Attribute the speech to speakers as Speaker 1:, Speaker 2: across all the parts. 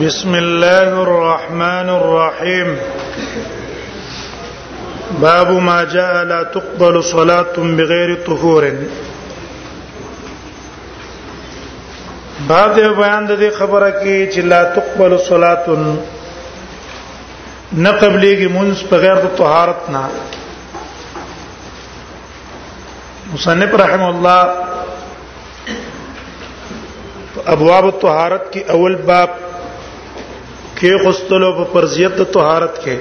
Speaker 1: بسم الله الرحمن الرحيم باب ما جاء لا تقبل صلاة بغير طهور باب دې بیان د دې خبره کې چې لا تقبل صلات نه قبليږي مونږ په غیر د طهارت نه مصنف رحم الله ابواب الطهارت کې اول باب کې غسلو په فرضیت د طهارت کې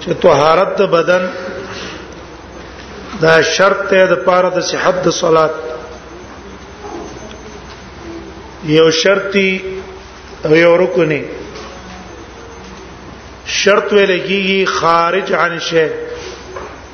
Speaker 1: چې طهارت د بدن دا شرط ته د پاره د صحت د صلات یو شرطي او یو رکني شرط ویل کیږي خارج عن شی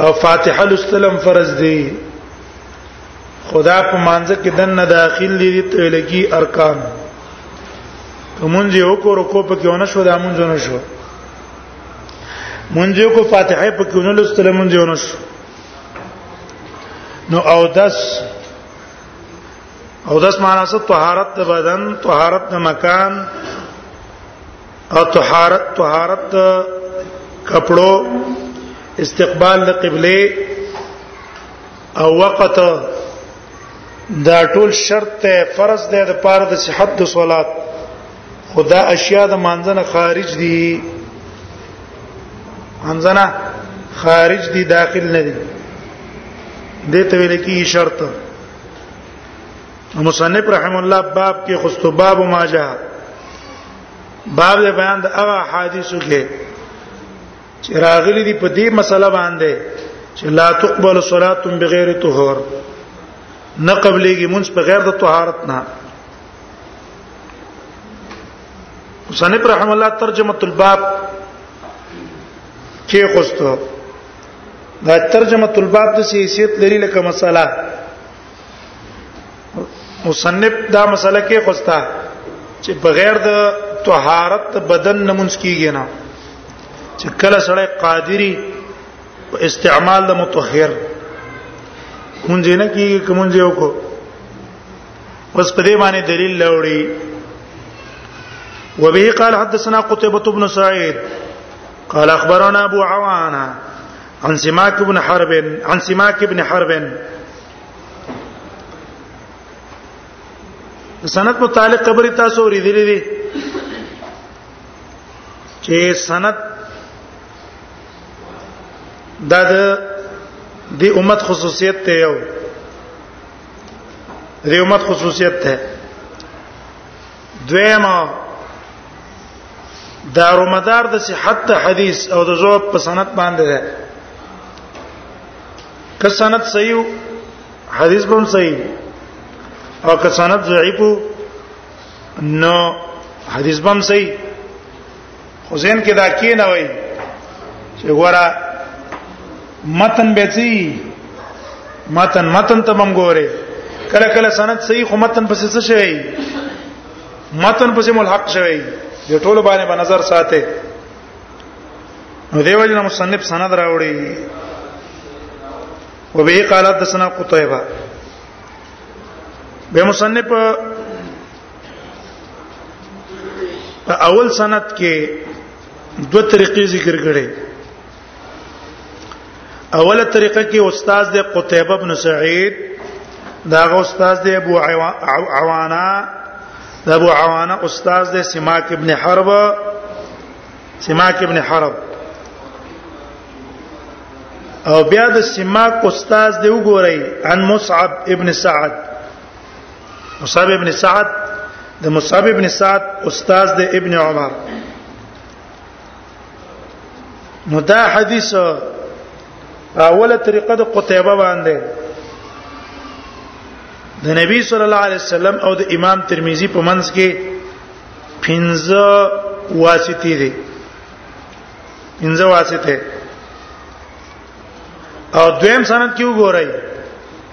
Speaker 1: او فاتحه لستلم فرض دی خدا په مانځ کې دنه داخل دي ته لګي ارکان کومونځ یو کو رکو په کې ونه شو د امونځ نه شو مونږ کو فاتحه په کې ونه لستلم مونږ ونه شو نو او دس او دس معنی څه طهارت د بدن طهارت د مکان او طهارت طهارت کپړو استقبال د قبله او وقت دا ټول شرط ته فرض دی د پاره د صحت د صلات خدا اشیاء د مانځنه خارج دي مانځنه خارج دي داخل نه دي دته ویل کی شرط مصنف رحم الله باب کې خصوص باب ما جاء باب د بیان د هغه حدیثو کې چې راغلي دي په دې مسله باندې چې لا تقبل صلات بغیر طهور نه قبلېږي مونږ په غیر د طهارت نه مصنف رحم الله ترجمه الباب کې خوستو دا ترجمه الباب د سیاست لري لکه مسله مصنف دا مسله کې خوستا چې بغیر د طهارت بدن نمونس کیږي نه چې کله سړی قادری په استعمال د متطهر مونږ نه کیږي کوم یو کو بس په دې باندې دلیل لوري وبه قال حدثنا قتيبة بن سعيد قال أخبرنا أبو عوانة عن سماك بن حرب عن سماك بن حرب سند متعلق خبري تاسو ورېدلې دي چې سند دا د دې امت خصوصیت ته یو دې امت خصوصیت ته دویمه دارو مدار د صحت ته حدیث او د زوب په سند باندې ده که سند صحیح حدیث به صحیح او که سند ضعیف نو حدیث به صحیح خو زین کې دا کې نه وای چې ګوره متن به چی متن متن ته مم ګوره کله کله سند صحیح خو متن پسې څه شوی متن پسې ملحق شوی د ټولو باندې په نظر ساته نو دیو جن مصنف سند راوړي وبه قال حدثنا قتيبه به مصنف په اول سند کې دوه طریقې ذکر کړي اوله طریقه کې استاد د قتيبه بن سعید دا غو استاد د ابو عوانا د ابو عوانا استاد د سماک ابن حرب سماک ابن حرب او بیا د سماک استاد دی وګورئ عن مصعب ابن سعد مصعب ابن سعد د مصعب ابن سعد استاد د ابن عمر نو دا حدیث اوله طریقه د قتیبه باندې د نبی صلی الله علیه وسلم او د امام ترمذی په منځ کې پنځه واسطې دي پنځه واسطې او دویم سند کیو ګورای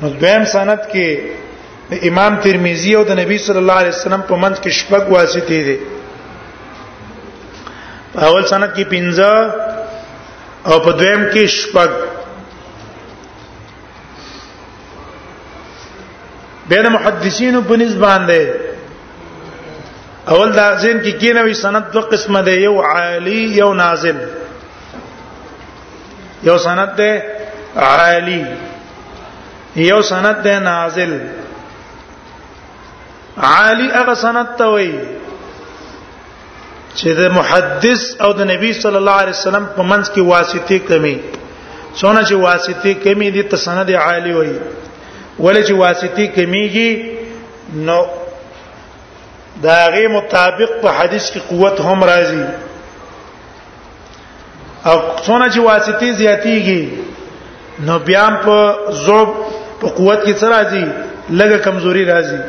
Speaker 1: نو دویم سند کې د امام ترمذی او د نبی صلی الله علیه وسلم په منځ کې شپږ واسطې دي په اول سند کې پنځه او په دویم کې شپږ بین محدثین په نسبت باندې اول دا ځین کې کینوي سند دوه قسمه دی یو عالی یو نازل یو سند ده عالی یو سند ده نازل عالی هغه سند ته وایي چې د محدث او د نبی صلی الله علیه وسلم په منځ کې واسطه کمی څونه چې واسطه کمی دي ته سند عالی وایي ولې چې واسطه کمیږي نو دا غي مطابق په حدیث کې قوت هم راځي او څونه چې واسطي زیاتیږي نو بیا په زوب په قوت کې څه راځي لګه کمزوري راځي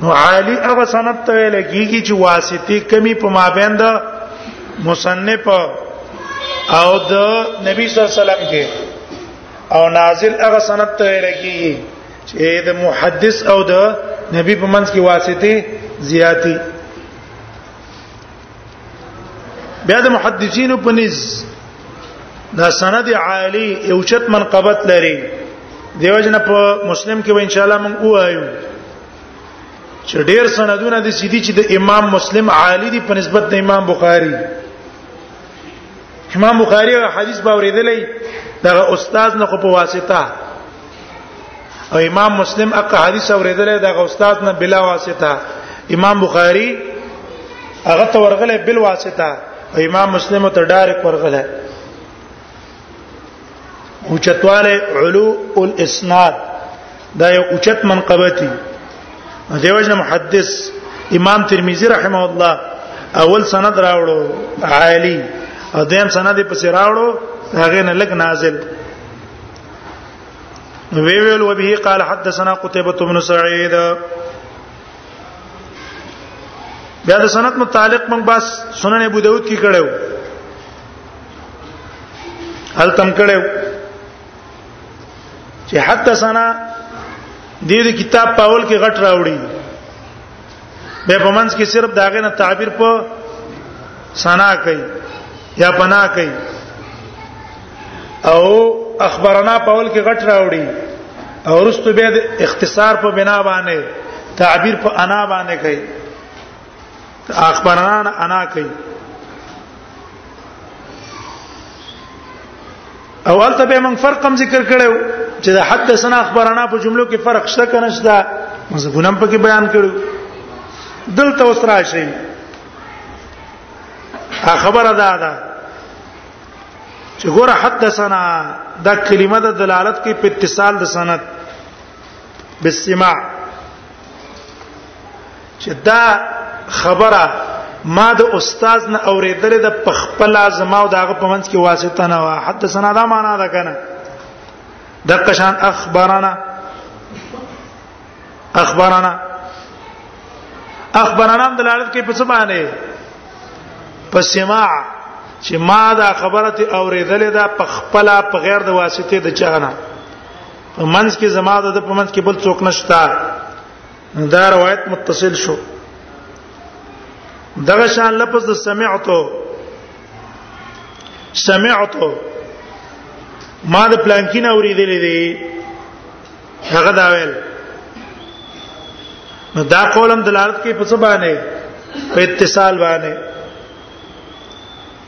Speaker 1: نو عالی هغه سند ته ویل کیږي چې واسطي کمی په مابین د مصنف او د نبی صلی الله علیه وسلم کې او نازل هغه سند ته ویل کیږي چې د محدث او د نبی په منځ کې واسطي زیاتی بیا د محدثینو په نس دا سند عالی یو چت منقبت لري دیو جن په مسلم کې ان شاء الله مونږ وایو چې ډیر سندونه د سیدی چې د امام مسلم عالی دی په نسبت د امام بخاری امام بخاری حدیث باورېدلې دغه استاد نه خو په واسطه او امام مسلم اقا حدیث اوریدل دا استاد نه بلا واسطه امام بخاری هغه ته ورغله بل واسطه او امام مسلم ته ډایرک ورغله او چتواله علو الاسناد دا یو اوچت منقبتی دیوژن محدث امام ترمذی رحمه الله اول سند راوړو عالی او دیم سند پس راوړو هغه نه لګ نازل وی ویل وبه قال حدثنا قتيبة بن سعيد بیا د سند متعلق موږ بس سنن ابو داود کې کړو هل تم کړو چې حدثنا دې کتاب پاول کې غټ راوړي به په منځ کې صرف داغه نه تعبیر په سنا کوي یا پنا کوي او اخبارنا په ول کې غټ راوړي او رستو به د اختصار په بنا باندې تعبیر په انا باندې کوي اخبارنا انا کوي او البته به موږ فرق هم ذکر کړو چې د حدثنا اخبارنا په جملو کې فرق شته کنه شته موږ ګنم په کې بیان کړو دلته اوس راشي خبره ده ده چې ګوره حدثنا دا کلمه د دلالت کوي په اتصال د سند بالسماع چې دا خبره ما د استاد نه اوریدل د پخپل زما او داغه پمنځ کې واسطه نه و حتی سنا دا معنا ده کنه د قشان اخبارنا اخبارنا اخبارنا د لاړت کې په څه معنی په سماع چې ما دا خبره ته اوریدل ده پخپل په غیر د واسطه د چانه په منځ کې زما د په منځ کې بل څوک نشتا دا روایت متصل شو دغه شان لفظ د سمعتو سمعتو ما د پلانکین اوریدلې دي هغه دا ویل نو دا قولم دلالت کوي په څه باندې په اتصال باندې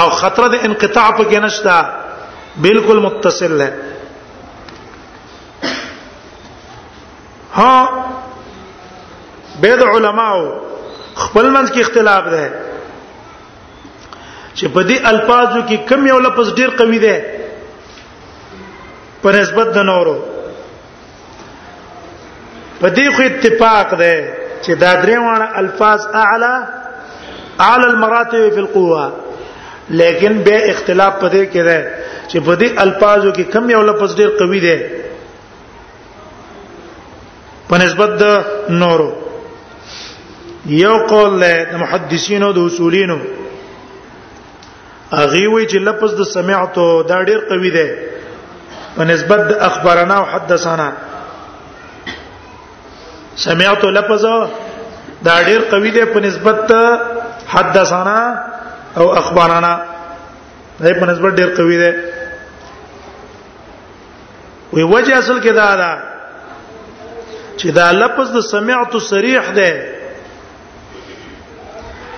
Speaker 1: او خطر د انقطاع په کې نشته بالکل متصل ده ها بيد علماو خپل منځ کې اختلاف ده چې په دې الفاظو کې کم یو لفظ ډیر قوي ده په نسبت د نورو په دې خو اتفاق ده چې دا درې وانه الفاظ اعلى اعلى المراتب في القوه لیکن به اختلاف پدې کې ده چې په دې الفاظو کې کم یو لفظ ډیر قوي دی په نسبت د نورو یو قول له محدثینو د اصولینو هغه وی چې لفظ د سمعت دا ډیر قوي دی په نسبت د اخبارنا او حدثنا سمعت لفظ دا ډیر قوي دی په نسبت حدثنا او اخبارنا دا په نسبت ډیر قوي دی وی وجه اصل کې دا ده چې دا لفظ د سمعت صریح دی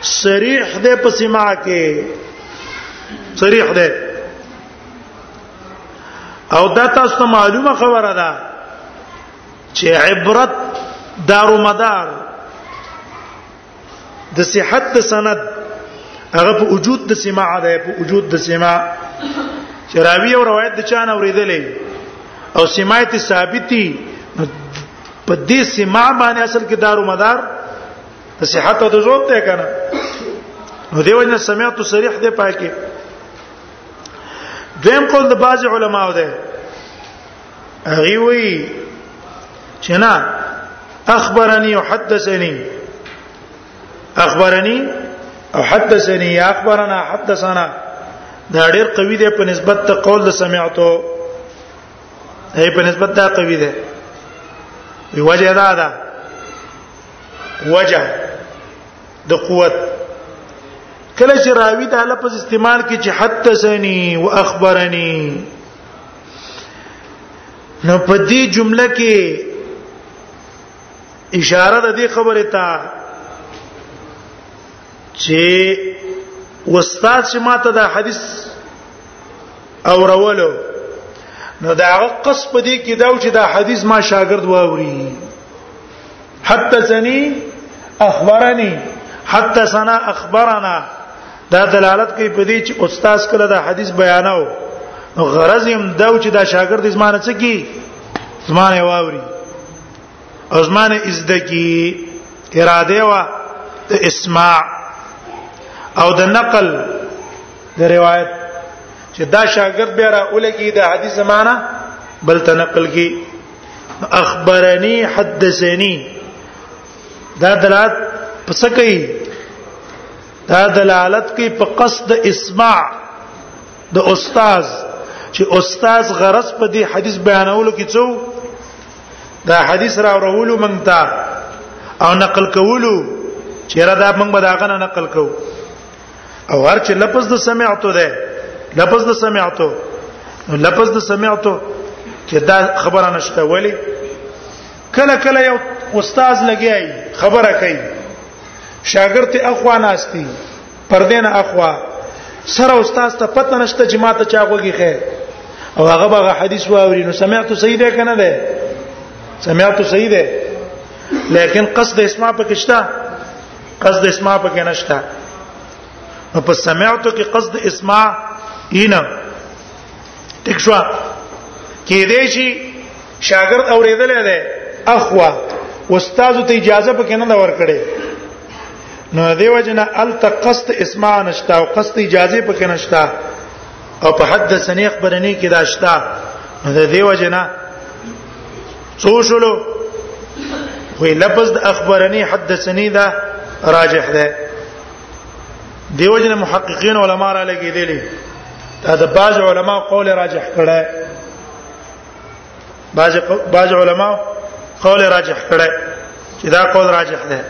Speaker 1: صریح ده په سما کې صریح ده او دا تاسو ته معلومه خبره ده چې عبرت دارو مدار د صحت د سند هغه په وجود د سماع ده په وجود د سماع چې راوی او روایت د چا نه اوریدلې او سماعت ثابتي په دې سماع باندې اصل کې دارو مدار د صحت او د ضعف ته کنه نو دیو جن سمعت صریح دی پاکي دویم قول د بعض علماو ده هغه وی چې نه اخبرني وحدثني اخبرني او حدثني یا اخبرنا حدثنا دا ډېر قوي دی په نسبت ته قول د سمعتو ای په نسبت دا قوی ده وی وجه دا ده وجه د قوت کله چې راوی دا لفظ استعمال کی چې حدثني واخبرني نو په دې جمله کې اشاره د دې خبره ته چې استاد چې ماته دا حدیث اورولو نو دا هغه قص په دې کې دا چې دا حدیث ما شاګرد واوري حتی سنی اخبرني حتی سنا اخبرنا دا دلالت کوي په دې چې استاد کله دا حدیث بیاناو نو غرض هم دا چې دا شاګرد زمانه څه کی زمانه واوري عثمان ازدکی اراده وا د اسماع او د نقل د روایت چې دا شاګرد بیا را ولګي د حدیث زمانہ بل تنقل کی اخبرني حدثني دا دلالت پس کوي دا دلالت کوي په قصد اسماع د استاد چې استاد غرض په دې حدیث بیانولو کې څو دا حدیث را ورولو مونږ ته او نقل کولو چې را دا مونږ به دا غنه نقل کو او هر چې لفظ د سمعتو ده لفظ د سمعتو لفظ د سمعتو چې دا خبره نشته ولی کله کله یو استاد لګیای خبره کوي شاګرد ته اخوان استی پردین اخوا سره استاد ته پته نشته چې ماته چا غوږی خې او هغه به حدیث واوري نو سمعت صحیح ده کنه ده سمعت صحیح ده لیکن قصد اسماع پکې شته قصد اسماع پکې نشته نو په سمعت کې قصد اسماع یې نه ټیک شو کې دې شي شاګرد اوریدلې ده اخوا استاد ته اجازه پکې نه ور کړې نو دیو جنا التقصت اسماء نشتا او قصد اجازه پکې نشتا او په حد سنې خبرنې کې داشتا نو د دیو جنا څو شلو وی لفظ د اخبرني حدثني دا راجح ده دیو جن محققین علما را لګیدلی دا د باج علما قول راجح کړه بعض بعض علما قول راجح کړه چې دا قول راجح ده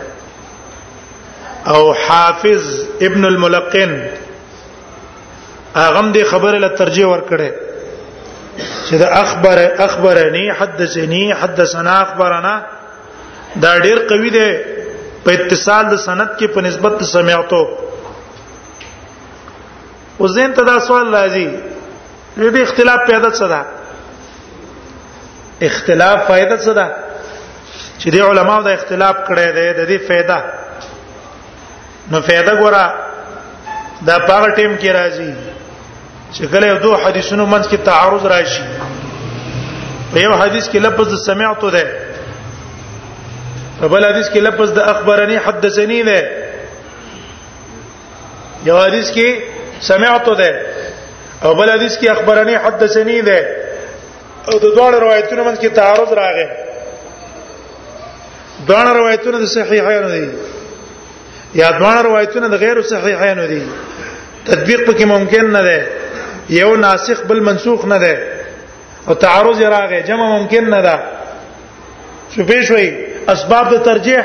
Speaker 1: او حافظ ابن الملقن اغم دې خبره له ترجیح ور کړه چې دا اخبر اخبرني حدثني حدثنا اخبرنا دا ډیر قوي دی په اتصال د سند کې په نسبت سمعتو او زین ته دا سوال راځي نو دې اختلاف پیدا څه ده اختلاف فائدہ څه ده چې د علماو د اختلاف کړي ده د دې فائدہ نو فائدہ ګوره دا پاغه ټیم کې راځي چې کله یو دوه حدیثونو منځ کې تعارض راشي په یو حدیث کې لفظ سمعت ده په بل حدیث کې لفظ د اخبرني حدثني ده یو حدیث کې سمعت ده او بل حدیث کې اخبرني حدثني ده او د دوه روایتونو منځ کې تعارض راغی دوه روایتونه د صحیحانو دي یا دوه روایتونه د غیر صحیحانو دي تطبیق پکې ممکن نه ده یو ناسخ بل منسوخ نه ده او تعارض راغی جمع ممکن نه ده شو پېښوي اسباب د ترجیح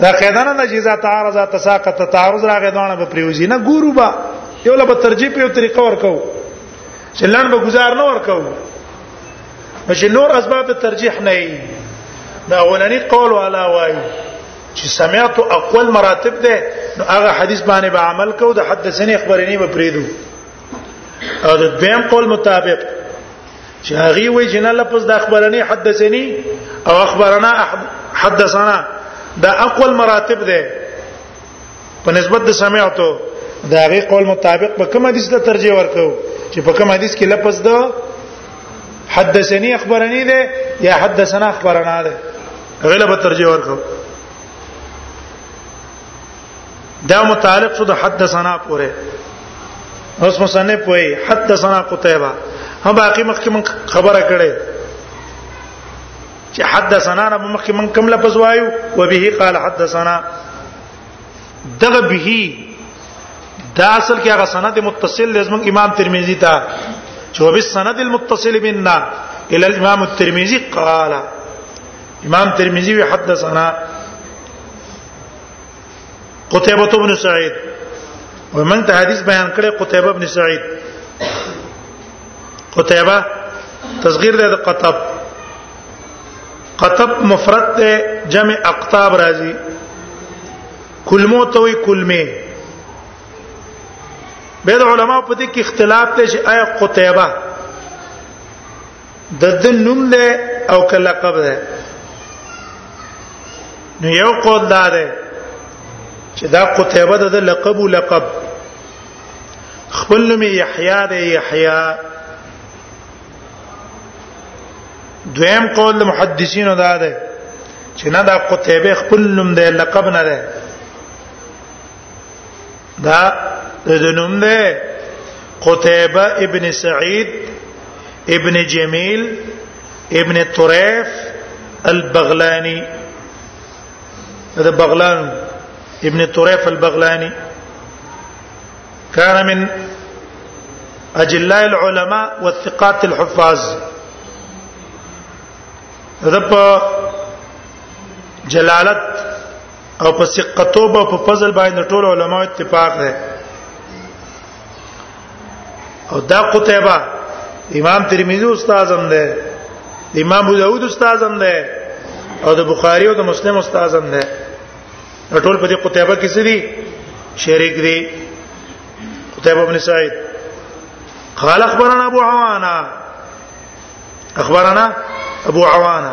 Speaker 1: دا قاعده نه چې اذا تعارض تساقط تعارض راغې دونه به پریوزی نه ګورو با یو له ترجیح په طریقه ورکو چې لړ به گزار نه ورکو چې نور اسباب ترجیح نه وي دا اولنی قول والا وایي چې سمعت اقوال مراتب ده نو هغه حدیث باندې به عمل کو د حدثني خبرني به پریدو او د دیم قول مطابق چې هغه وی جنا لفظ د اخبرني حدثني او اخبرنا حدثنا دا اقوال مراتب ده په نسبت د سمعتو دا غي قول مطابق په کوم حدیث ته ترجیح ورکو چې په کوم حدیث کې لفظ ده حدثني اخبرني ده یا حدثنا اخبرنا ده غلبه ترجیح ورکو دا متعلق شو د حدثنا پورې اوس مصنف وایي حدثنا قتيبه هم باقي مخکې من خبره کړې چې حدثنا نه مخکې من کوم لفظ وایو و به قال حدثنا دغه به دا اصل کې هغه سند متصل لازم امام ترمذی ته چې وب السند المتصل بنا الى الامام الترمذي قال امام ترمذي حدثنا قتيبه بن سعيد ومن ته حدیث بیان کړي قتيبه بن سعيد قتيبه تصغیر ده قطب قطب مفرد ده جمع اقطاب راځي کلمو ته وي کلمه به علماء په دې کې اختلاف ته چې آیا قتيبه د د نوم ده او کله لقب ده نو یو قول دا ده چې دا قتيبه د لقب او لقب خپل نوم یحیی ده یحیی دویم قول د محدثینو دا ده چې نه دا قتيبه خپل نوم ده لقب نه ده دا د نوم ده قتيبه ابن سعيد ابن جميل ابن طريف البغلاني هذا بغلان ابن طريف البغلاني كان من اجلاء العلماء والثقات الحفاظ رب جلالت او په ثقتوب او په فضل باندې ټول علما اتفاق ده او دا قتيبه امام ترمذي استاد هم ده امام ابو داود استاد هم ده او د بخاری او د مسلم استاد هم ده ټول په دې قتيبه کې سړي شریک دي قتيبه ابن سعيد قال اخبرنا ابو عوانه اخبرنا ابو عوانه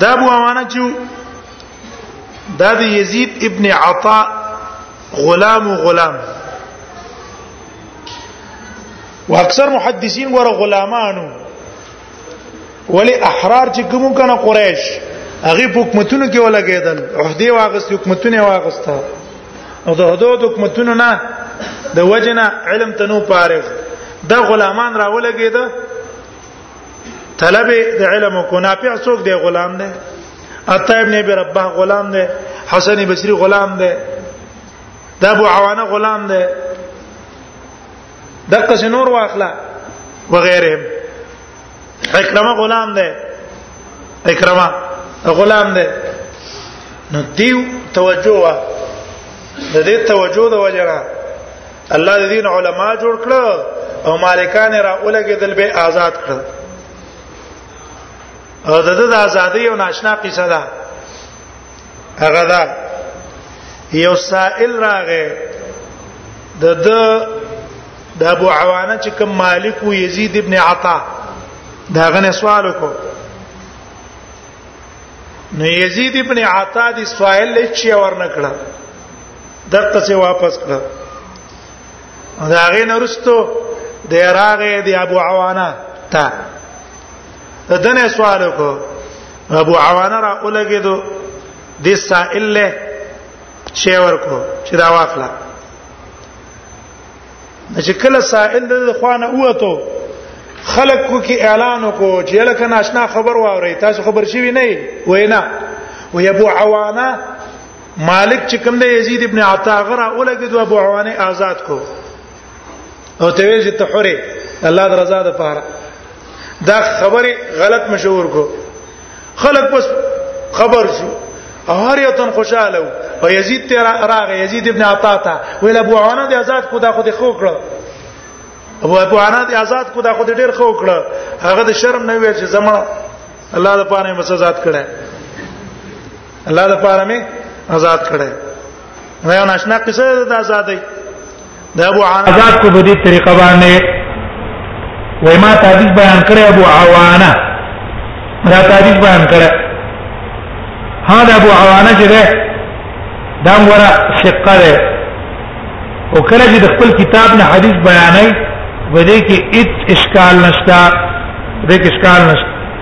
Speaker 1: دا ابو عوانه چې دا د یزید ابن عطا غلام و غلام و اکثر محدثین ور غلامانو ولی احرار چې کوم کنه قریش هغه حکومتونو کې ولګیدل عہدی واغست حکومتونه واغسته او د حدود حکومتونو نه د وجنه علم تنو پاره دا غلامان راولګیده طلب د علم کو نافع څوک دی غلام دی عطا ابن ابي ربه غلام دی حسن بصري غلام دی د ابو عوانه غلام دی دغه سنور واخلا وغيرهم اکرمه غلام دی اکرمه غلام دی نو دیو توجه وا د دې توجه د وجره الله د دین علما جوړ کړو او مالکان را اولګېدل به آزاد کړو او د د ازادۍ او ناشنا قصه ده هغه ده یو سائل راغې د د د ابو عوانه چې کوم مالک و یزید ابن عطا دا غنه سوال وکړو نو یزید ابن عطا دی سوال لچ ورنکړه دته څه واپس کړه دا غي نرستو د راغه د ابو عوانه تا دنه سوال کو ابو عوانه را اولګه دو د سائل له شی ورکو چې دا واخلا چې کله سائل د خوانه اوته خلق کو کې اعلان کو چې لکه ناشنا خبر واوري تاسو خبر شي نه وینا وي ابو عوانه مالک چې کوم دی یزید ابن عطا غرا اولګي دو ابو عوانه آزاد کو او ته ویل چې ته حره الله درزا ده پاره دا خبره غلط مشهور کو خلک پس خبر شو او هر یو تن خوشاله او یزید ته راغ یزید ابن عطا ته ویل ابو عوانه دې آزاد کو دا خو دې خو کړ ابو ابو عوانه دې آزاد کو دا خو دې ډیر خو کړ هغه د شرم نه ویل چې زما الله د پاره مسزات کړه الله د پاره می آزاد کړي نو یو ناشنا قصه ده د آزادۍ د ابو عوانه
Speaker 2: آزاد کو په دې طریقه باندې وای ما تعریف بیان کړی ابو عوانه دا تعریف بیان کړی ها د ابو عوانه چې ده دا مورا شقه ده او کله چې د خپل کتاب نه حدیث بیانای ودې کې هیڅ اشکال نشتا دې کې اشکال نشتا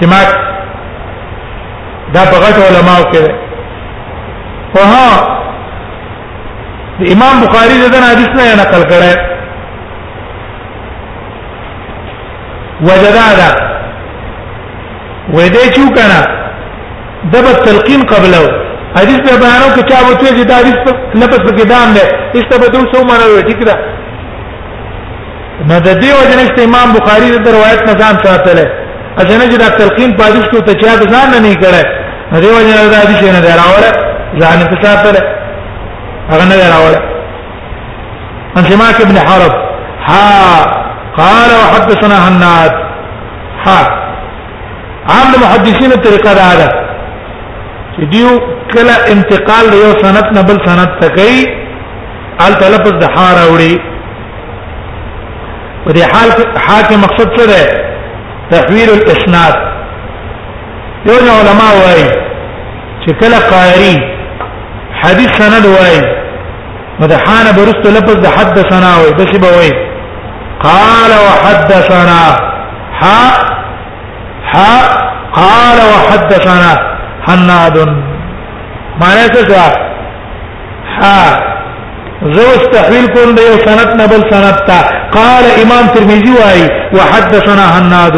Speaker 2: سماک دا په غټ علماو کې ده خو ها د امام بخاری دغه حدیث نه نقل کړه وجدا دا وېدې چو کنه دبه تلقین قبله حدیث په بیانو کې چا وته چې دا حدیث په لپس کې دام ده ایسته به دوه سو مانو ټیک ده نو د دې وجه نشته امام بخاری د روایت نه ځان ساتله اجنه چې دا تلقین پادش کو ته چا ځان نه نه کړه نو دې وجه نه دا دې نه دراوړه ځان ته ساتله هغه نه دراوړه ان سماك ابن حرب ها قال وحدثنا هناد ها عام المحدثين الطريقه ده هذا چې دیو کله انتقال یو سند نه بل سند تکي ال تلفظ د حار وړي په دې حال حال کې مقصد څه دی تحویل الاسناد یو علماء وايي چې کله قاری حدیث سند وايي مدحان برست لفظ د حدثنا وي بس به وي قال وحدثنا ها ها قال وحدثنا حناد معناه څه ها زو تحویل کوم د یو سند نه بل سند تا قال امام ترمذی وای وحدثنا حناد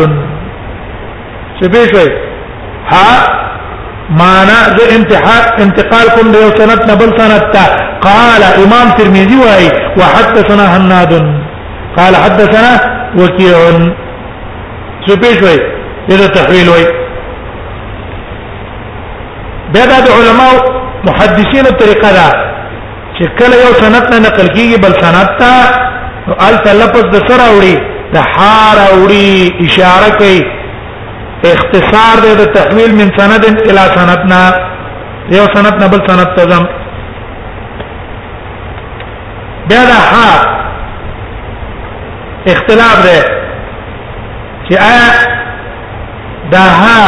Speaker 2: څه به شوی ها معنا ز انتحاد انتقال کوم د یو سند نه بل سند تا قال امام ترمذی وای وحدثنا حناد قال حدثنا وكيع څه به شوی دغه تحویل وای بیا دا د علما محدثینو طریقه ده چې کله یو سند نه نقل کیږي بل سند ته نو ال تلفظ د سره وړي د حار وړي اشاره کوي اختصار دی د تحویل من سند الى سندنا یو سند نه بل سند ته ځم بیا دا ها اختلاف دی چې آیا دا ها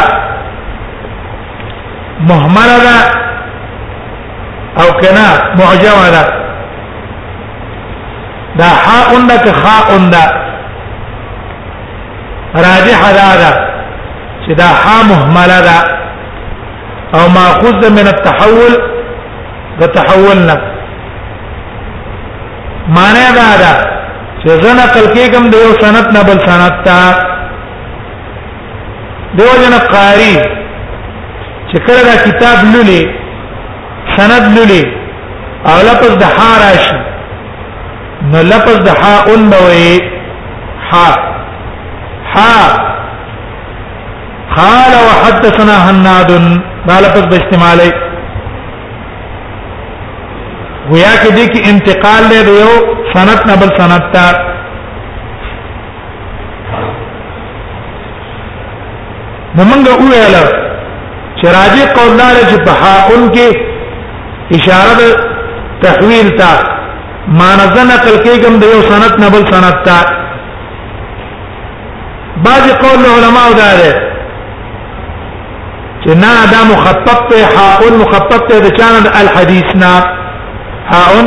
Speaker 2: مهمله ده او کنا معجمه ده دا حاء ده که خاء ده راجح ده ده چې دا حاء مهمله ده او ماخوذ من التحول ده تحولنا معنی دا ده چې زنه کلکې کوم د یو سند نه بل سند ته دیو جن قاری چې کله دا کتاب لولي سند لولي او لفظ د ها راشي نو لفظ د ها اون بوي ها ها قال وحدثنا هناد دا لفظ به استعماله ویا کې دې کې انتقال له یو سند نه بل سند ته نو موږ وویل چې راځي قول دار چې په حاون کې اشاره د تحویل ته مانزه نقل کېږم د یو سند نه بل سند ته بعض قول علماء دا ده چې نه دا مخطط ته حاون مخطط ته د چانه الحدیث نه حاون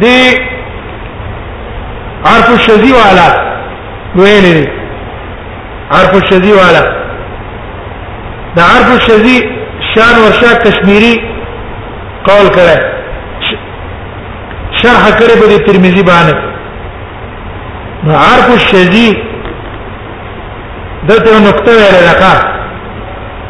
Speaker 2: دی عرف الشذی والا ویلې عرف الشذی والا دا عرف الشذی شان ورشا کشمیری قول کړه شرح کړه په ترمذی باندې نو عرف الشذی دته نقطه ویل لکه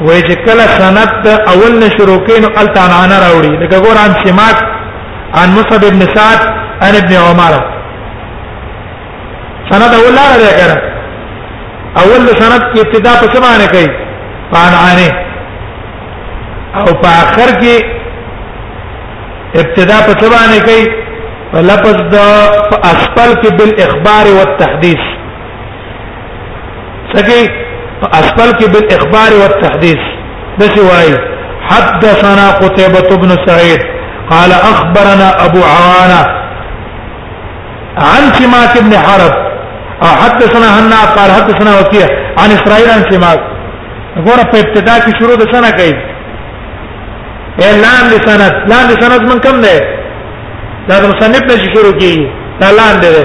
Speaker 2: وای چې کله سند ته اول نه شروع کین ال تنانا راوړي لکه ګور عن سماک عن مصعب ابن سعد عن ابن عمر سند اول نه راځي کړه اول سند کې ابتدا په څه معنی کوي پانانه او په اخر کې ابتدا په څه معنی کوي لفظ د اسفل کې بالاخبار والتحديث سګي اسفل کې بالاخبار والتحديث دسی وای حدثنا قتيبة بن سعيد قال اخبرنا ابو عوانه عن سماك بن حرب او حدثنا هنا قال حدثنا وكيع عن اسرائيل عن سماك غره په ابتدا کې شروع د سنه کوي اعلان لسند لاندې سند من کم ده دا د مصنف نه شروع کیږي دا لاندې ده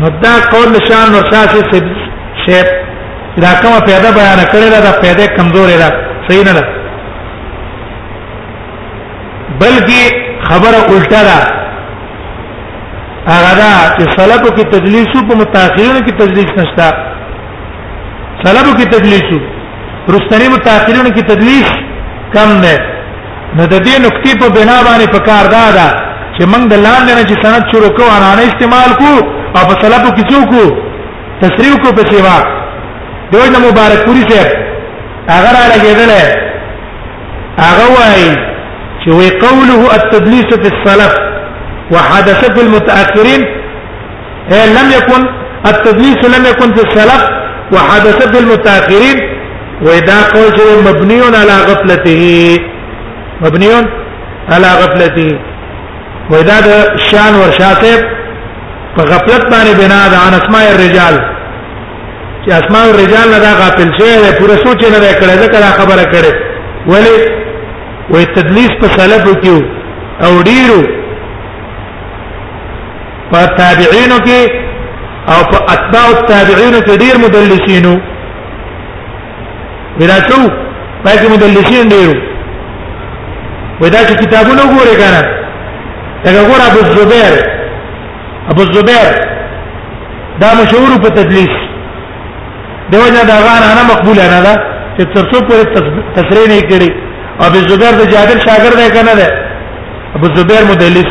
Speaker 2: نو دا قول شان نور شاه سي شیب دا کومه پیدا بیان کړی دا پیدا کمزورې ده صحیح نه ده بلکې خبره الټه ده هغه دا چې سلفو کې تدلیس په متأخرینو کې تدلیس نشته سلفو کې تدلیس رستنی متأخرینو کې تدلیس کم ده نو د دې نقطې په بنا باندې په کار دا ده چې موږ د لاندې نه چې سند شروع کوو انا نه استعمال کو او په سلفو کې څوک تصریح کو په سیوا دوی نه مبارک پوری شه هغه را لګیدل هغه وایي چې وی قوله التدلیس فی السلف وحدث فی المتأخرین اي لم يكن التدليس لم يكن في السلف وحدث في المتاخرين واذا قول شيء مبني على غفلته مبني على غفلته واذا شان ورشاته په غفلت باندې بنا ده ان اسماء الرجال چې اسماء الرجال نه دا غافل شوی دی پوره سوچ نه دی کړی دا کړه خبره کړي ولی وې تدلیس په سلب کیو او ډیرو په تابعینو کې او په اتباع التابعینو کې ډیر مدلسینو ودا څو پاتې مدلسین ډیرو ودا چې کتابونه وګورئ کنه دا ګور ابو زبیر ابو زبیر دا مشهور په تدلیس دیو جنا دا غان انا مقبول انا دا چې ترڅو پورې تصریح نه کړي ابو زبیر د جابر شاګرد دی کنه ده ابو زبیر مدلس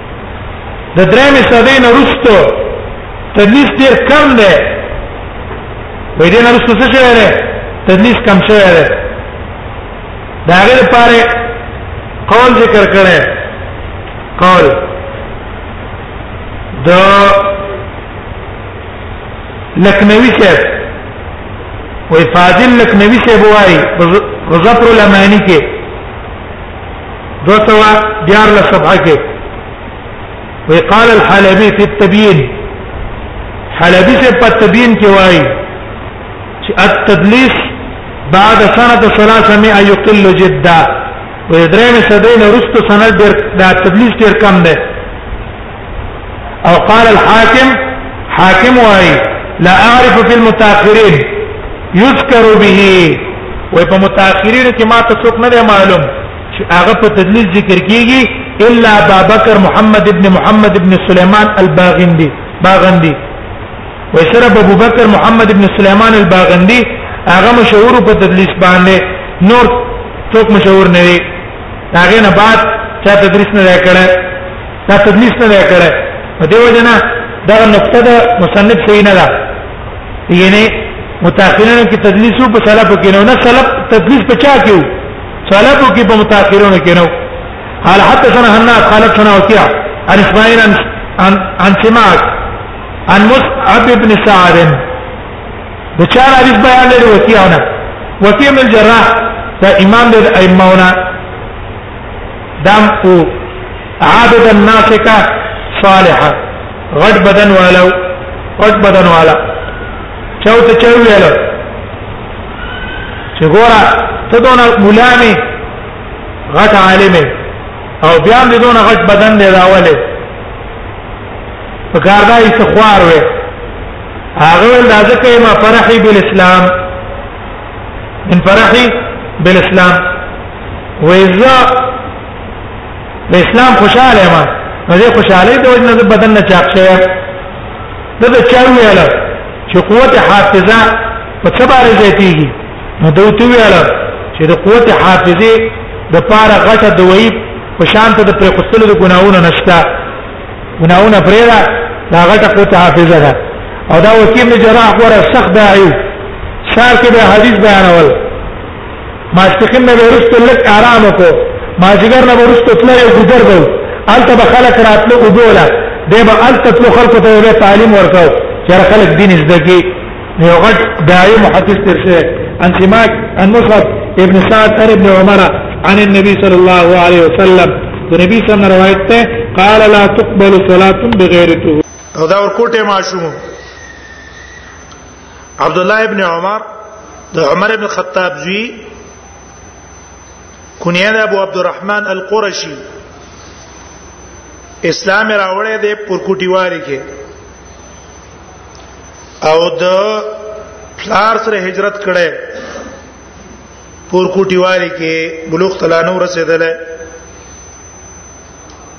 Speaker 2: د درېمې صدې نه وروسته تدلیس ډیر کم دی وې دې نه وروسته څه شوی دی تدلیس کم شوی دی دا هغه لپاره قول ذکر کړي قول د لکنوي صاحب وې فاضل لکنوي صاحب وايي په ظفر الامانی کې دو سوا دیار لصفحه کې وی قال الحلبي في التبيين حلبي سے په تبيين کې وایي چې التدليس بعد سنه 300 يقل جدا وې درېمه صدې نه رستو سند ډېر د تدليس ډېر کم دی او قال الحاكم حاكم واي لا اعرف في المتاخرين يذكر به وي په متاخرين کې ما ته څوک نه معلوم چې هغه په تدلیس ذکر کیږي الا ابا بکر محمد ابن محمد ابن سليمان الباغندي باغندي وشرب ابو بکر محمد ابن سليمان الباغندي هغه مشهور په تدلیس باندې نور څوک مشهور نه دی هغه نه بعد چا تدریس نه کړه دا تدلیس نه دی کړی په دې وجه نه دا نقطه د مصنف صحیح نه ده یعنی متأخرینو کې تدلیس په سلف کې نه نه سلف تدلیس په چا کې وو سلف کې په متأخرینو کې نه قال حتى سنه حنا قالت سنه وكيع عن اسماعيل عن عن, عن سماك عن مصعب بن سعد بشار حدیث بیان لري وکیاونه وکیع من الجراح دا امام د ائمهونه دام او عابدا ناسکا صالحا غټ بدن والا غټ بدن والا چاو ته چاو ویل چې ګورا ته دونه مولامي غټ عالم او بیا دې دونه غټ بدن دی راولې په کار دای څه خوار وې هغه ول ځکه ما فرحي بالاسلام ان فرحي بالاسلام وإذا د اسلام خوشاله ما نو دې خوشاله د وجه نه بدن نه چاپ شوی دا د چا ویل چې قوت حافظه په څه باندې زیاتیږي نو دوی ته ویل چې د قوت حافظه د پاره غټه دوی په شان ته د پر قصلو د ګناونو نشتا ګناونه پرې را دا غټه قوت حافظه ده او دا وکیل جراح غره سخت داعی شار کې به حدیث بیانول ماسپخین نه ورسته لک آرام کو ماجګر نه ورسته تل یو ګذر وو الته به خلک راتلو وبوله دی به الته تل خلکو ته به تعلیم ورکاو چې خلک دین زده کی یو غټ داعی محدث تر شه ان سماک ان مصعب ابن سعد ان ابن عمر عن النبي صلى الله عليه وسلم النبي صلى الله عليه وسلم روایت ته قال لا تقبل صلاه بغير طهور
Speaker 1: او دا ورکوټه ماشوم عبد الله ابن عمر د عمر ابن خطاب زوی کنیه د ابو عبد الرحمن القرشی اسلام راوړې د پرکوټیوالي کې او د پلار سره هجرت کړي پورکوټیوالي کې بلوغ تلانو رسیدل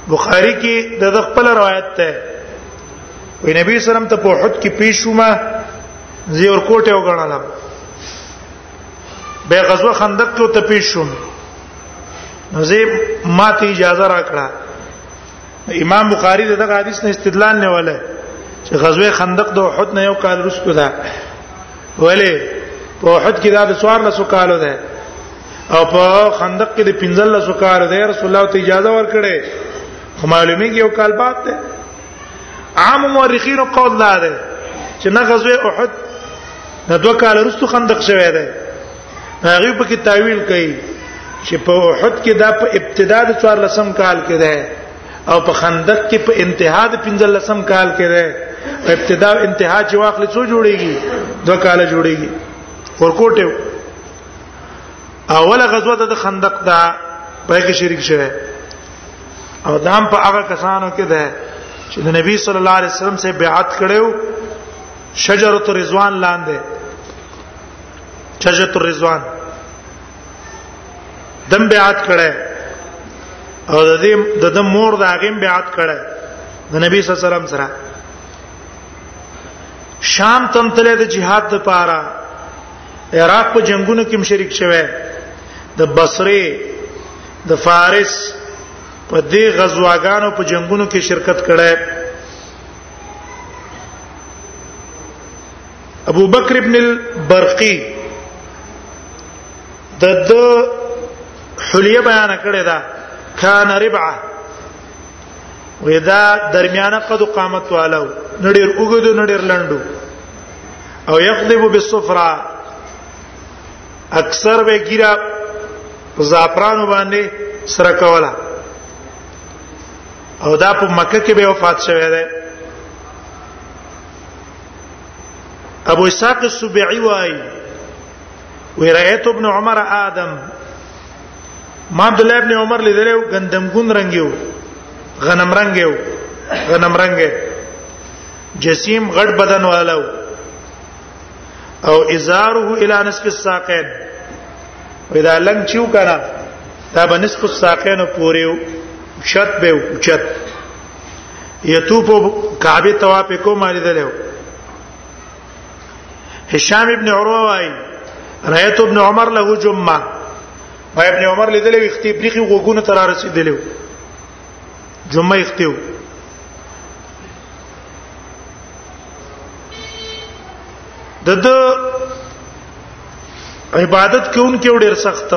Speaker 1: بخاری کې د خپل روایت ته وی نبی سلام ته په احد کې پیښومه زی ور کوټه وګڼلم به غزوه خندق کې ته پیښوم نو زی ماته اجازه راکړه امام بخاری دغه حدیث نه استدلال نه وله چې غزوه خندق د احد نه یو کال وروسته ده ولی په احد کې دا د 1400 کالو ده او په خندق کې د 1500 کالو ده رسول الله ته اجازه ورکړي خو معلومیږي یو کال بعد ده عام مورخینو قول دا دی چې نه غزوه احد د دوه کال وروسته خندق شوه دی هغه په کې تعویل کوي چې په احد کې دا په ابتدا د 14 کال کې ده او په خندق کې په انتها د 15 کال کې ده ابتدا او انتها چې واخلې څو جوړيږي دوه کال جوړيږي ورکوټه اوله غزوه د خندق دا په کې شریک شوه او دام په هغه کسانو کې ده چې د نبی صلی الله علیه وسلم سره بیعت کړو شجره الرضوان لاندې شجره الرضوان دم بیعت کړه او د دې د دم مور د هغه بیعت کړه د نبی صلی الله علیه وسلم سره شام تم تله د جهاد د پاره عراق په جنگونو کې شریک شوه د بصره د فارس په دې غزواګانو په جنگونو کې شرکت کړي ابو بکر ابن البرقي د د حلیه بیان کړی دا کان ربعه ودا درمیانه قد قامت والو نډیر وګدو نډیر لندو او یقذب بالصفرا اکثر به ګیرا زعفران باندې سره کولا او دا په مکه کې به وفات شوه دی ابو اسحاق السبيعي وايي ورأيت ابن عمر آدم ما عبد الله ابن عمر لیدلو غندمګون رنگیو غنم رنگیو غنم رنگه جسیم غټ بدن والو او ازاره الى نصف الساقين اذا لن چیو کنه دا به نصف الساقين پوریو چت به چت یتوب کعبه طواف کو مال دلو هشام ابن عروه وايي رايت ابن عمر له جمعه ما ابن عمر لیدلې وختي بریخي غوګونه تر رسیدلې جمعه اختیو د د عبادت کوونکې ډېر سخت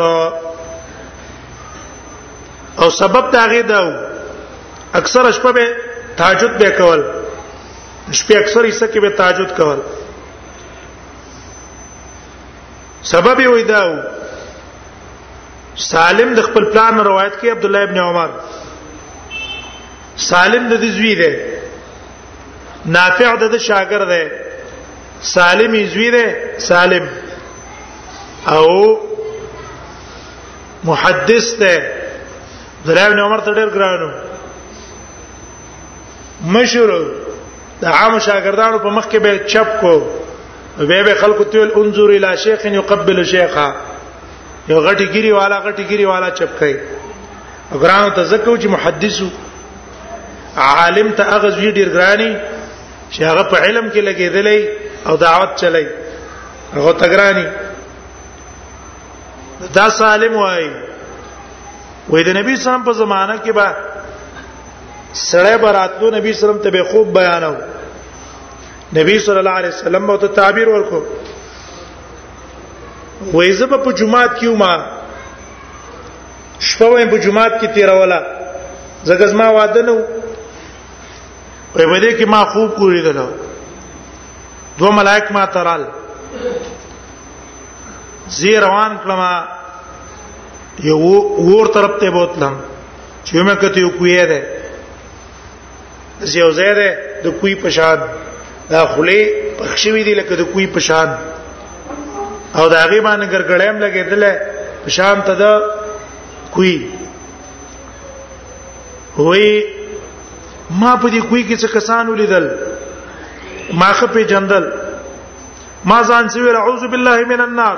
Speaker 1: او سبب دا غي دا اکثر شپه به تهجد به کول شپه اکثر یې سکه به تهجد کول سبب یې وای دا سالم د خپل پلان روایت کې عبد الله ابن عمر سالم د دې زوی دی نافع د شاګرد دی سالم زوی دی سالم او محدث دی درای بن عمر ته ډیر ګرانو مشهور د عام شاګردانو په مخ کې به چپ کو به به خلکو تل انظر الى شیخ يقبل شیخا یو غټی ګری والا غټی ګری والا چپ کوي ګرانو ته زکو چې محدثو عالم ته هغه زوی ډیر ګرانی چې هغه په علم کې لګیدلې او دعوت چلای هغه تګرانی دا سالم وای وې د نبی سلام په زمانہ کې به سړی براتلو نبی سلام ته به خوب بیانو نبی صلی الله علیه وسلم او ته تعبیر ورکو وې زب په جمعات کې ما شپه مې په جمعات کې تیروله زګز ما واده نو په بده کې ما خوب کوی دلو دو ملائک ما ترال زی روان کړم یو ور طرف ته بوتلم چې مې کته یو کوی ده زیو زیره د کوی پشان دا خلی پخشوی دی لکه د کوی پشان او دا غي باندې ګرګړیم لګیدل پشان ته دا کوی وی ما په دې کوی کې څه کسان ولیدل ما خپې جندل ما ځان سویل اعوذ بالله من النار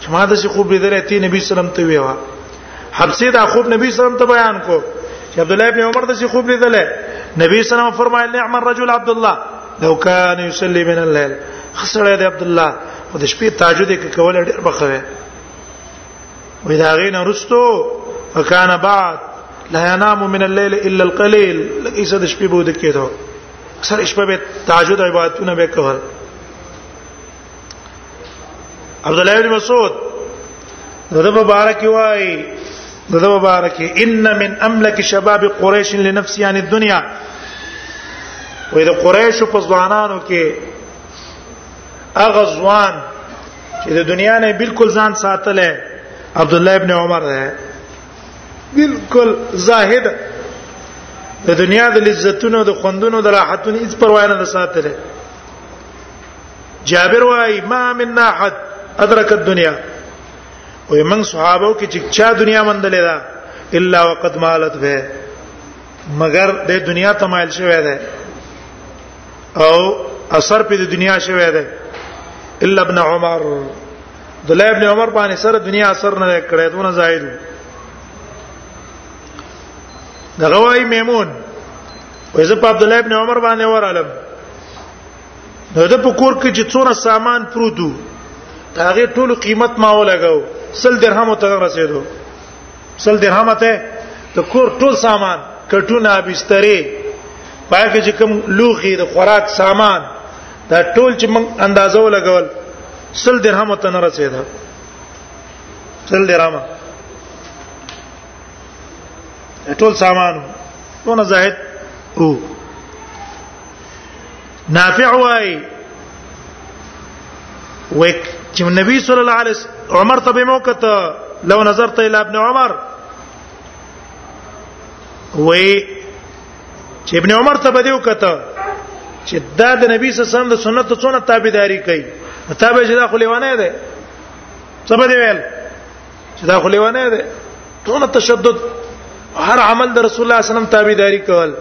Speaker 1: چې ما د څه خوب لیدل ته نبی سلام ته ویوا حبسه دا خوب نبی سلام ته بیان کو چې عبد الله ابن عمر د څه خوب لیدل نبی سلام فرمایل نعم الرجل عبد الله لو كان يصلي من الليل خسره د عبد الله او د شپې تهجد کې کول ډېر بخوي وې دا غین رستو وکانا بعد لا ينام من الليل الا القليل لکه د شپې بود کېدو اکثر شپه به تهجد عبادتونه به کول عبد الله بن مسعود دغه مبارک وای دغه مبارک ان من املک شباب قریش لنفسي عن الدنيا وې د قریش په ځوانانو کې اغه ځوان چې د دنیا نه بالکل ځان ساتل ہے عبد الله ابن عمر ہے بالکل زاهد د دنیا د لذتونو د خوندونو د راحتونو هیڅ پروا نه ساتل ہے جابر وايي ما من احد ادرک الدنيا وي من صحابه کې چې چا دنیا مندلې ده الا وقد مالت به مگر د دنیا تمایل شوی دی او اثر په دنیا شوی دی الا ابن عمر د الله ابن عمر باندې سره دنیا اثر نه کړی دونه زائد د غوای میمون وې زه په عبد الله ابن عمر باندې ورالم نو د پکور کې چې څونه سامان پروتو هغه ټول قیمت ما ولګاو سل درهم ته رسیدو سل درهم ته د کور ټول سامان کټونه بسترې پاکه چې کوم لوخي د خوراک سامان دا ټول چې موږ اندازو لګول سل درهم ته نه رسیدا سل درهم ټول سامان ونه زاهد وو نافع وای وک چې نبی صلی الله علیه وسلم عمر ته به موقت لو نظرت الى ابن عمر وای چې ابن عمر ته به دیو کته چې دا د نبی صلی الله علیه وسلم د سنت څخه تابعداري کوي تابع جدا خو لیوانه ده څه به دی ویل چې دا خو لیوانه ده ټول تشدد هر عمل د رسول الله صلی الله علیه وسلم تابعداري کول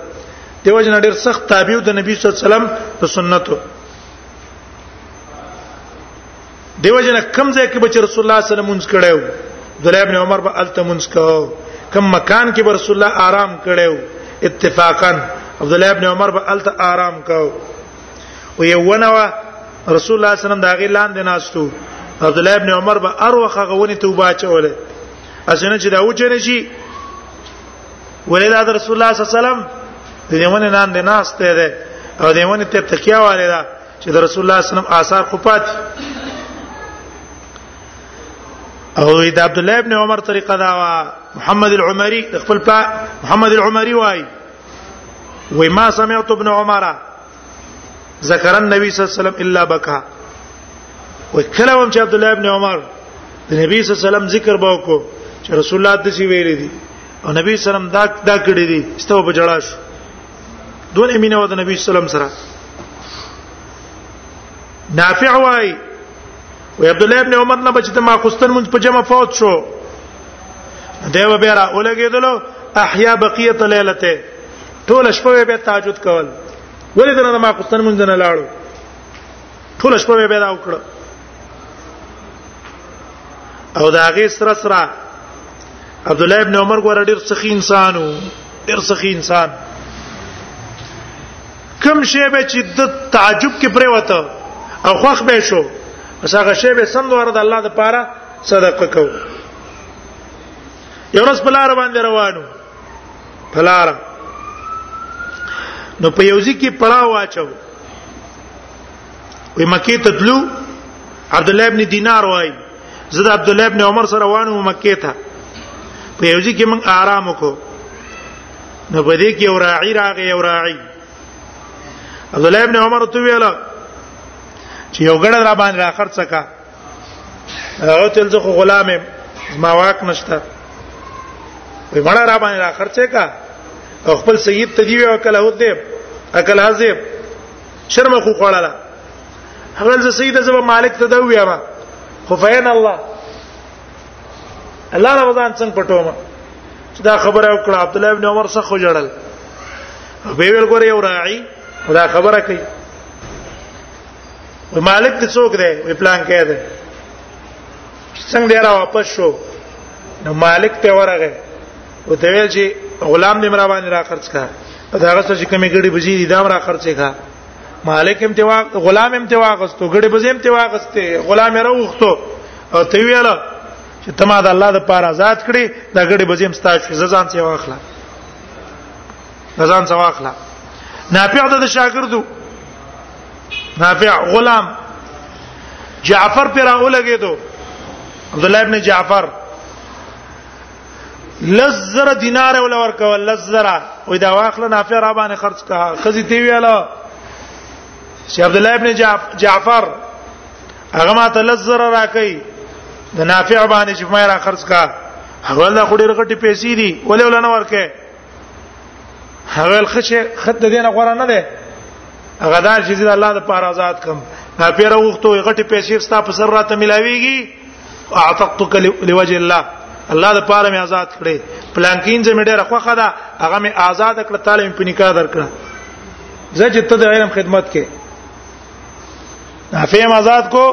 Speaker 1: دیو جن ډیر سخت تابع د نبی صلی الله علیه وسلم په سنتو دیو جن کم ځای کې بچ رسول الله صلی الله علیه وسلم مونږ کړو عبد الله ابن عمر به الته مونږ کړو کم مکان کې رسول الله آرام کړو اتفاقا عبد الله ابن عمر به الته آرام کړو او یو ونه وا رسول الله صلی الله علیه وسلم دا غی لاندې ناستو عبد الله ابن عمر به اروخه غونی توبه چوله اسنه چې دا وچنه شي ولدا رسول الله صلی الله علیه وسلم د دیونه نن د ناس ته ده او دیونه ته تکیا والے ده چې د رسول الله صلی الله علیه وسلم آثار خو پات او د عبد الله ابن عمر طریقه دا وا محمد العمری خپل پا محمد العمری وای وای ما سمعت ابن عمر ذکر النبي صلی الله علیه وسلم الا بکا وای کله هم چې عبد الله ابن عمر د نبی صلی الله علیه وسلم ذکر به وکړو چې رسول الله د سی ویل دي او نبی صلی الله علیه وسلم دا دا کړی دي ستو په جړاش دون امینه و د نبی صلی الله علیه وسلم سره نافع وای و عبد الله ابن عمر نه بچته ما خوستن مونږ په جمع فوت شو دیو بیا را ولګیدلو احیا بقیه لیلته ټول شپه به تهجد کول ولې دنه ما خوستن مونږ نه لاړو ټول شپه به دا وکړو او دا غي سره سره عبد الله ابن عمر ګور ډیر سخی انسانو ډیر سخی انسان کم شی به چې د تعجب کې پرې وته او خوخ به شو پس هغه شی به سم ورته الله د پاره صدقه کو یو ورځ بلار باندې روانو بلار نو په یوځی کې پړاو واچو وي مکه ته تلو عبد الله ابن دینار وای زه د عبد الله ابن عمر سره روانو مکه ته په یوځی کې موږ آرام وکړو نو په دې کې یو راعي راغی یو راعي عبد الله ابن عمر تو ویل چې یو ګړه را باندې را خرڅ کا هغه تل زه خو غلام یم ما واک نشته وی مړه را باندې را خرڅ کا او خپل سید ته دی وی وکړه هو دې اکل حزب شرم خو خوړاله هغه زه سید زما مالک ته دا ویما خو فین الله الله رمضان څنګه پټوم چې دا خبره وکړه عبد الله ابن عمر څخه جوړل به ویل ګوره یو راعي دا خبره کوي و مالک د څوک دی و پلان کې دی څنګه دی را واپس شو نو مالک ته ورغه او ته ویل چې غلام دې مرا باندې را خرڅ کا دا هغه څه چې کمی ګړي بزی دي دام را خرڅ کا مالک هم ته واغ غلام هم ته واغستو ګړي بزی هم ته واغسته غلام راوختو او ته ویل چې تما د الله د پاره آزاد کړي دا غړي بزیم ستا شي ځان څه واخلا ځان څه واخلا نافع د شاګردو نافع غلام جعفر پر اولګې دو عبد الله ابن جعفر لزر دینار ولا ورکول لزر وې دا واخله نافع را باندې خرج کا خزي تی ویاله چې عبد الله ابن جعفر هغه ما ته لزر راکې د نافع باندې چې ما را خرج کا هغه لا خوري رغټي پیسې دي ولې ولنه ورکه هغه الخشه خد دینه غوړه نه ده هغه دار چې د الله د پاره آزاد کم دا پیره وختو غټي پیسې ستا په سر راته ملاويږي اعتقتك لوجه الله الله د پاره مې آزاد کړې پلانکین چې مې ډېر خوخه ده هغه مې آزاد کړ تعالی مې په نکاح درکړه زه چې ته د علم خدمت کې نافع آزاد کو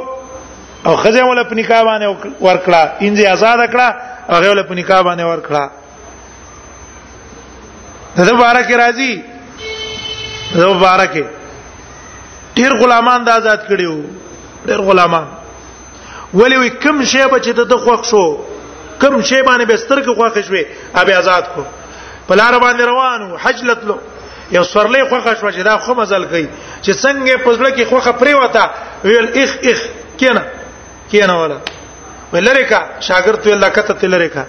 Speaker 1: او خزه ول په نکاح باندې ورکړه انځي آزاد کړه او هغه ول په نکاح باندې ورکړه دغه بارکه راځي دغه بارکه ډیر غلامان د آزاد کړیو ډیر غلامان ولی وی کم شی به چې ته خوښ شو کم شی باندې بستر کې خوښ شوې ابي آزاد کو پلار باندې روانو حج لتلو یو سورلې خوخه شو چې دا خو مزل کوي چې څنګه پزړه کې خوخه پرې وتا ویل اخ اخ کینه کینه ولا ولریکا شاګرد ویل لکته تلریکا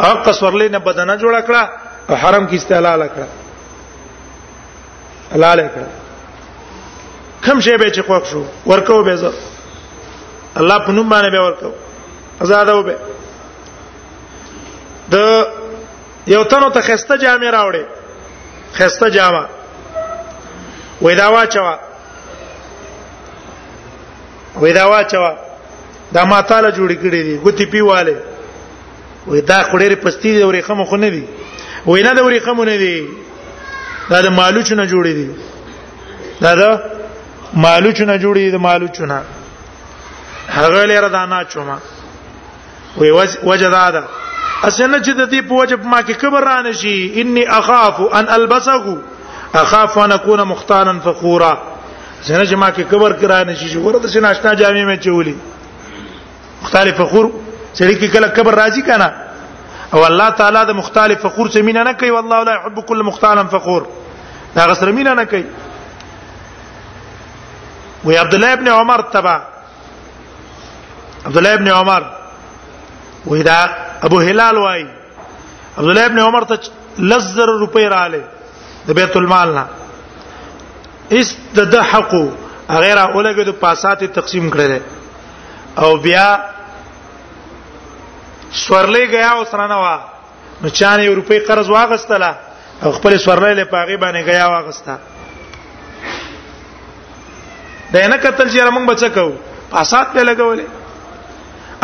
Speaker 1: او قصورلې نه بدنه جوړ کړه او حرم کې استعلال کړه حلال کړه کم شی به چې خوښ شو ورکو به زه الله په نوم باندې به ورکو آزاد وبه د یو تنو ته خسته جامې راوړې خسته جامه وې دا واچوا وې دا واچوا دا ما تعالی جوړ کړی دی ګوتی پیواله وې دا خړې پستی دی ورې خمو خو نه دی وې نه د ورې خمو نه دی دا د مالوچ نه جوړې دی دا دا مالوچ نه جوړې دی د مالوچ نه هغه لره دانا چوما وی وجه دا ده اسنه چې د دې په وجه ما کې کبر رانه شي اني اخاف ان البسه اخاف ان اكون مختانا فخورا زنه چې ما کې کبر کرانه شي چې ورته سي ناشنا جامې مې چولي مختلف فخور سړي کې کله کبر راځي کنه او الله تعالی د مختلف فخور څخه مینه نه کوي والله لا يحب كل مختال فخور دا غسر مینه نه کوي وي عبد الله ابن عمر تبع عبد الله ابن عمر وېدا ابو هلال وای عبد الله ابن عمر ته لزر روپې رااله د بیت المال نه اس د د حق غیر اولګه د پاسات تقسیم کړل او بیا سورلې گیا او سرانه وا نو چانه یو روپۍ قرض واغستله او خپل سورلې له پاغي باندې غیا واغستا دا نه کتل چې موږ بچ کو پاسات په لګولې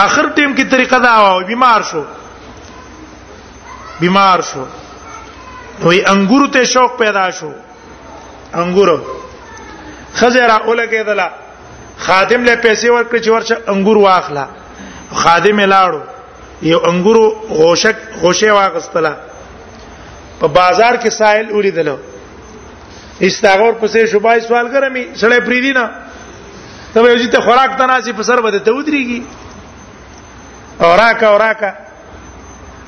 Speaker 1: اخر ټیم کې طریقه دا و بیمار شو بیمار شو نو یې انګور ته شوق پیدا شو انګور خزر اوله کېدله خادم له پیسې ورکړي چې ورشه انګور واخلا خادم لاړو یو انګورو غوشک غوشه واغستله په بازار کې سائل ولیدل استغفار پسې شوبای سوال کرمي سړی پری دی نه ته یو چې ته خوراک تناسي په سر بده ته ودرېږي اوراکا اوراکا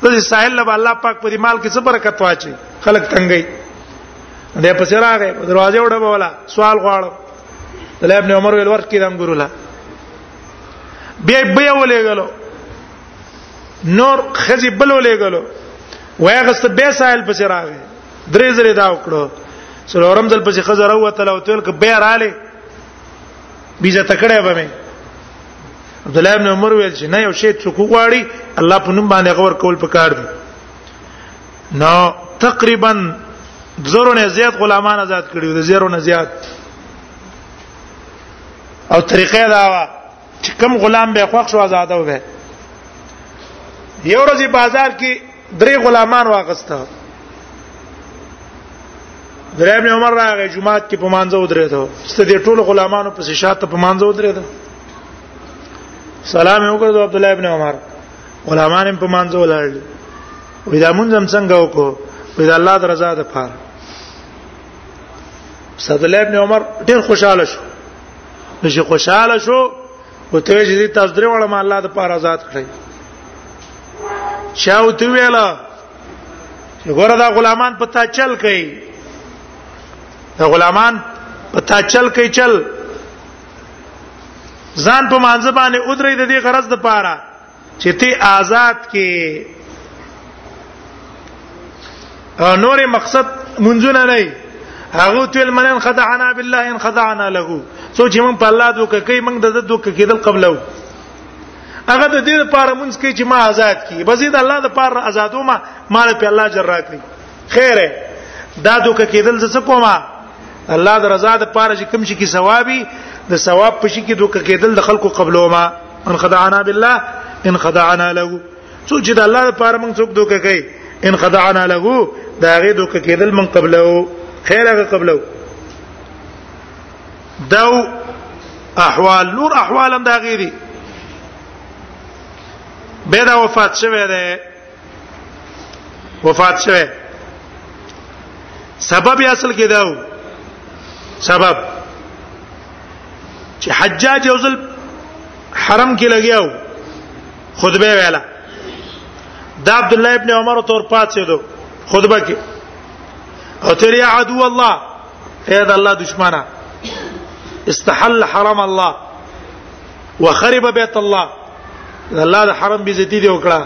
Speaker 1: د سائل له الله پاک په دې مال کې څه برکت واچي خلک تنګي دې په سر راغې دروازه وډه بولا سوال غواړم د ابن عمر ویل ورکې د انګورو لا بیا بیا ولېګلو نور خزي بل ولېګلو وایغست به سائل پس راغی درې زری دا وکړو څلورم ځل پس خزر وته لو تل ک بیا رااله بیزه تکړه به مې عبد الله ابن عمر ویل چې نه یو شی څوک غواړي الله په نوم باندې غور کول پکار دي نو تقریبا زرو نه زیات غلامان آزاد کړي دي زرو نه زیات او طریقې دا وا چې کم غلام به خوښ شو آزادو به یو ورځ بازار کې درې غلامان واغسته درې ابن عمر راغی جمعه کې په مانځه ودرېدو ست دې ټول غلامانو په شاته په مانځه ودرېدو سلام یې وکړ عبد الله ابن عمر غلامان په مانځه ولاړل وې دا مونږ هم څنګه وکړو وې دا الله درزا ده پاره صد الله ابن عمر ډیر خوشاله شو نو چې خوشاله شو او ته چې تاسو درې وړه ما الله د پاره آزاد کړی چا او ته ویلا چې ګوره دا غلامان په تا چل کوي دا غلامان په تا چل کوي چل ځان په مانځ باندې ودرې د دې غرض د پاره چې ته آزاد کې نور مقصد منځونه نه هغه تل منن خدعنا بالله ان خدعنا له سوچ موږ په الله دوک کوي موږ د دوک کېدل قبلو هغه د دې لپاره مونږ کې چې ما آزاد کی بزې د الله د پاره آزادو ما مال په الله جر راکړي خیره دا دوک کېدل ز څه کومه الله د رضا د پاره چې کوم شي کې ثوابي د ثواب په شي کې دوک کېدل د خلکو قبلو ما ان خدعنا بالله ان خدعنا له څو چې د الله لپاره موږ څوک دوکه کوي ان خدعنا له دا غي دوکه کېدل من قبله خیر هغه قبله دو احوال نور احوال هم دا غيري به دا وفات شوه ده وفات شوه سبب یې اصل کې داو سبب چې حجاج یو ځل حرم کې لګیاو خطبه ویلا دا عبد الله ابن عمر تور پاتې دو خطبه کې او تیرې عدو الله اې دا الله دشمنه استحل حرم الله وخرب بيت الله الله د حرم بي عزتي دی وکړه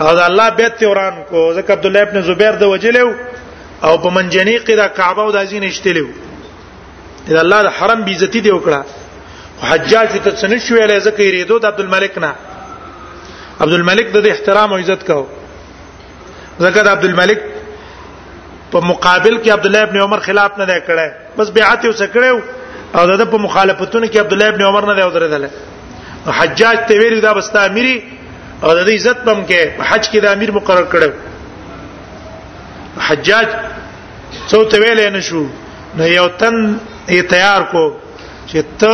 Speaker 1: او د الله بیت ته وران کو ځکه عبد الله ابن زبیر د وجلو او په منجنیق د کعبه او د ازین اشتلو د الله د حرم بي عزتي دی وکړه حجاج ته څنګه شوې لې ځکه یې ریدو د عبد الملک نه عبد الملک د احترام او عزت کاو زکه عبد الملک په مقابل کې عبد الله ابن عمر خلاف نه کړه بس بیعت یې وسکړو او دغه په مخالفتونو کې عبد الله ابن عمر نه ودرېدل حجاج ته ویل دا بس اميري او د دې عزت پم کې حج کې د امیر مقرر کړو حجاج څو ته ویل نه شو نو یو تن یې تیار کو چې ته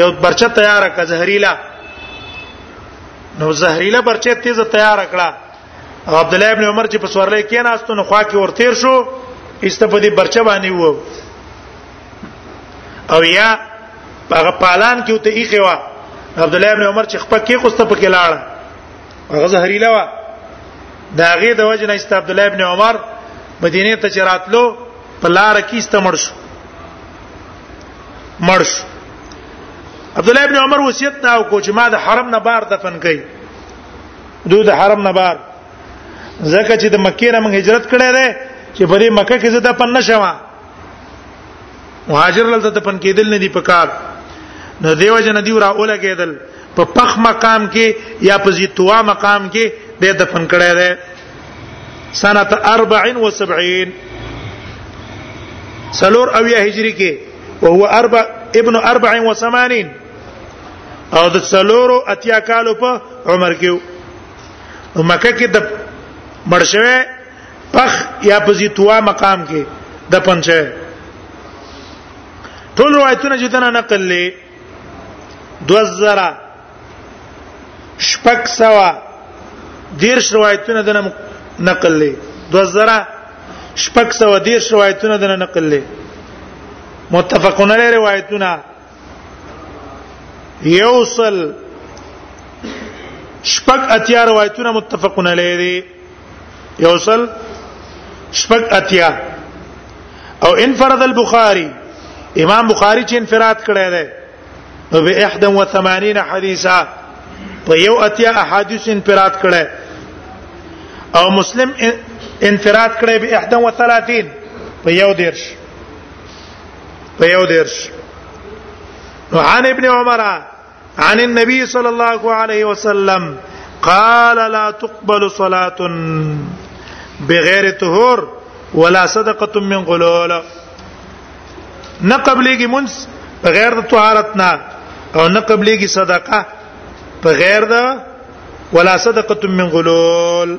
Speaker 1: یو برچه تیار کا زهريلا نو زهريلا برچه تیزه تیار کړه عبد الله ابن عمر چې په سورلې کې ناستو نو خوا کې ورتیر شو استفادې برچه باندې وو او یا هغه پالان کې ته یې خوا عبد الله ابن عمر چې خپل کې خوسته پکې لاړ هغه زهريله وا دا غي د وجنه است عبد الله ابن عمر مدینه ته چراتلو په لار کې استمر شو مړ شو عبد الله ابن عمر وصیت دا وکړ چې ما د حرم نه بار دفن کړي دوی د حرم نه بار ځکه چې د مکې نه موږ هجرت کړی دی چې په دې مکه کې زه د پن نشم مهاجر لته د پن کېدل نه دی پکار نو دیو جن دی را اوله کېدل په پخ مقام کې یا په زیتوا مقام کې د د پن کړی دی سنه 74 سلور او یا هجری کې او هو اربع ابن 84 او د څلورو اتیا کالو په عمر کې مکه کې د مرشوه پخ یا پزی توا مقام کې د پنځه ټول روایتونه چې تنه نقل لې دوزرا شپک سوا دیرش روایتونه دنه نقل لې دوزرا شپک سوا دیرش روایتونه دنه نقل لې متفقون علی روایتونه یوصل شپږ اتیا روایتونه متفقون علیه دي یوصل شپږ اتیا او انفرد البخاری امام بخاری چې انفراد کړی دی نو به 81 حدیثه په یو اتیا احادیث انفراد کړی او مسلم انفراد کړی به 31 په یو دیرش په یو درش عن ابن عمر عن النبي صلى الله عليه وسلم قال لا تقبل صلاه بغیر طهور ولا صدقه من غلول نه قبليږي منس بغیر د طهارت نه او نه قبليږي صدقه بغیر د ولا صدقه من غلول